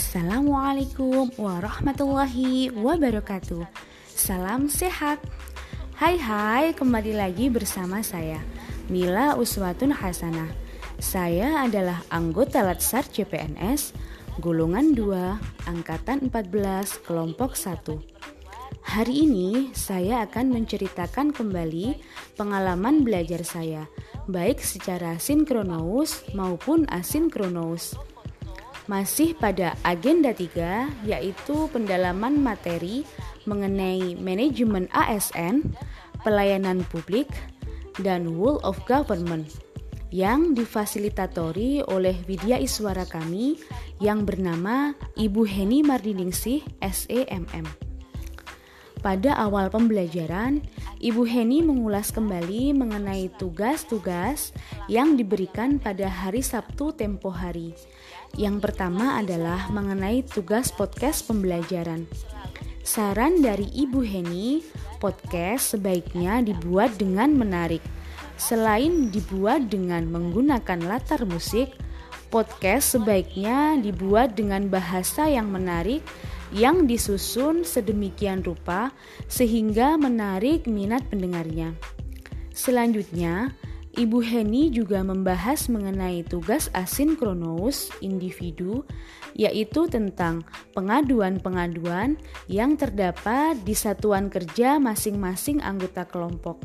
Assalamualaikum warahmatullahi wabarakatuh. Salam sehat. Hai hai, kembali lagi bersama saya Mila Uswatun Hasanah. Saya adalah anggota Latsar CPNS golongan 2 angkatan 14 kelompok 1. Hari ini saya akan menceritakan kembali pengalaman belajar saya, baik secara sinkronous maupun asinkronous. Masih pada agenda 3 yaitu pendalaman materi mengenai manajemen ASN, pelayanan publik, dan Rule of Government yang difasilitatori oleh Widya Iswara kami yang bernama Ibu Heni Mardiningsih SEMM. Pada awal pembelajaran, Ibu Heni mengulas kembali mengenai tugas-tugas yang diberikan pada hari Sabtu tempo hari yang pertama adalah mengenai tugas podcast pembelajaran. Saran dari Ibu Heni, podcast sebaiknya dibuat dengan menarik. Selain dibuat dengan menggunakan latar musik, podcast sebaiknya dibuat dengan bahasa yang menarik yang disusun sedemikian rupa sehingga menarik minat pendengarnya. Selanjutnya, Ibu Heni juga membahas mengenai tugas asinkronous individu, yaitu tentang pengaduan-pengaduan yang terdapat di satuan kerja masing-masing anggota kelompok.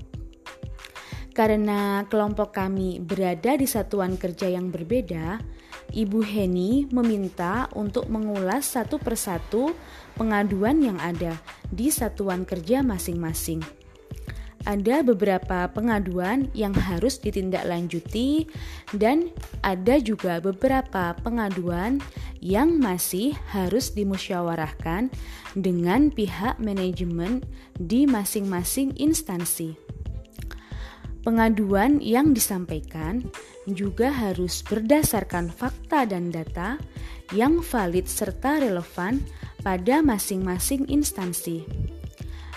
Karena kelompok kami berada di satuan kerja yang berbeda, Ibu Heni meminta untuk mengulas satu persatu pengaduan yang ada di satuan kerja masing-masing ada beberapa pengaduan yang harus ditindaklanjuti dan ada juga beberapa pengaduan yang masih harus dimusyawarahkan dengan pihak manajemen di masing-masing instansi. Pengaduan yang disampaikan juga harus berdasarkan fakta dan data yang valid serta relevan pada masing-masing instansi.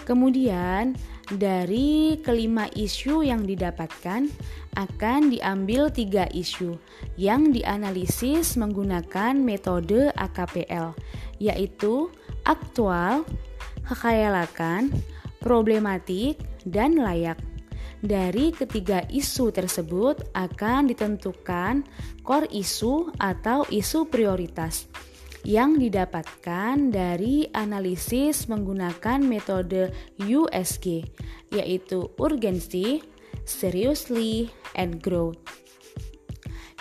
Kemudian, dari kelima isu yang didapatkan, akan diambil tiga isu yang dianalisis menggunakan metode AKPL, yaitu aktual, kekhayalakan, problematik, dan layak. Dari ketiga isu tersebut akan ditentukan core isu atau isu prioritas yang didapatkan dari analisis menggunakan metode USG, yaitu urgency, seriously, and growth.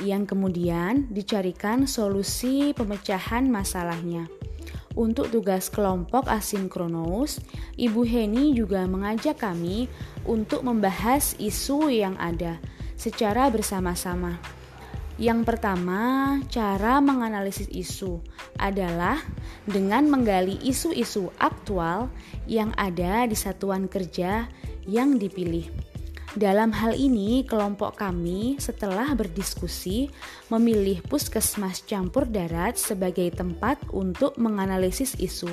Yang kemudian dicarikan solusi pemecahan masalahnya. Untuk tugas kelompok asinkronous, Ibu Heni juga mengajak kami untuk membahas isu yang ada secara bersama-sama yang pertama, cara menganalisis isu adalah dengan menggali isu-isu aktual yang ada di satuan kerja yang dipilih. Dalam hal ini, kelompok kami setelah berdiskusi memilih Puskesmas Campur Darat sebagai tempat untuk menganalisis isu.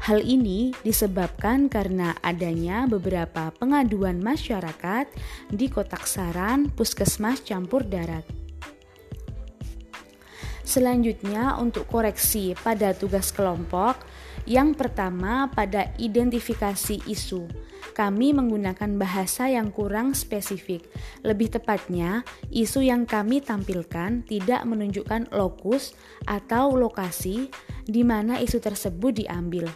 Hal ini disebabkan karena adanya beberapa pengaduan masyarakat di kotak saran Puskesmas Campur Darat. Selanjutnya untuk koreksi pada tugas kelompok, yang pertama pada identifikasi isu. Kami menggunakan bahasa yang kurang spesifik. Lebih tepatnya, isu yang kami tampilkan tidak menunjukkan lokus atau lokasi di mana isu tersebut diambil.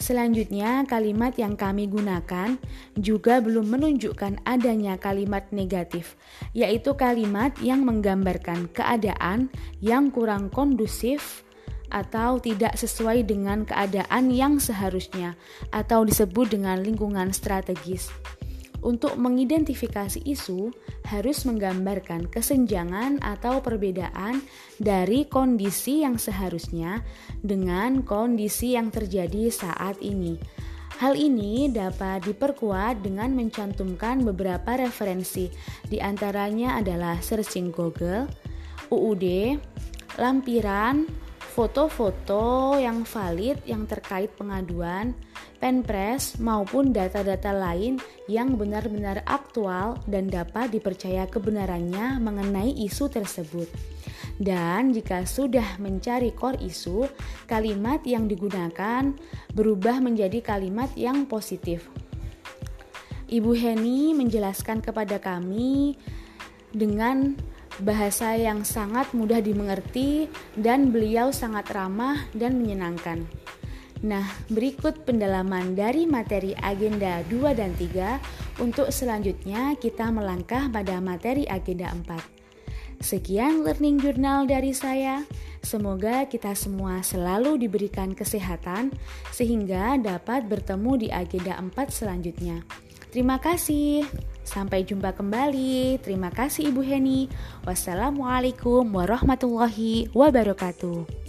Selanjutnya, kalimat yang kami gunakan juga belum menunjukkan adanya kalimat negatif, yaitu kalimat yang menggambarkan keadaan yang kurang kondusif atau tidak sesuai dengan keadaan yang seharusnya, atau disebut dengan lingkungan strategis. Untuk mengidentifikasi isu, harus menggambarkan kesenjangan atau perbedaan dari kondisi yang seharusnya dengan kondisi yang terjadi saat ini. Hal ini dapat diperkuat dengan mencantumkan beberapa referensi, di antaranya adalah searching Google, UUD, lampiran, foto-foto yang valid yang terkait pengaduan, penpres maupun data-data lain yang benar-benar aktual dan dapat dipercaya kebenarannya mengenai isu tersebut. Dan jika sudah mencari core isu, kalimat yang digunakan berubah menjadi kalimat yang positif. Ibu Heni menjelaskan kepada kami dengan bahasa yang sangat mudah dimengerti dan beliau sangat ramah dan menyenangkan. Nah, berikut pendalaman dari materi agenda 2 dan 3. Untuk selanjutnya kita melangkah pada materi agenda 4. Sekian learning journal dari saya. Semoga kita semua selalu diberikan kesehatan sehingga dapat bertemu di agenda 4 selanjutnya. Terima kasih. Sampai jumpa kembali. Terima kasih Ibu Heni. Wassalamualaikum warahmatullahi wabarakatuh.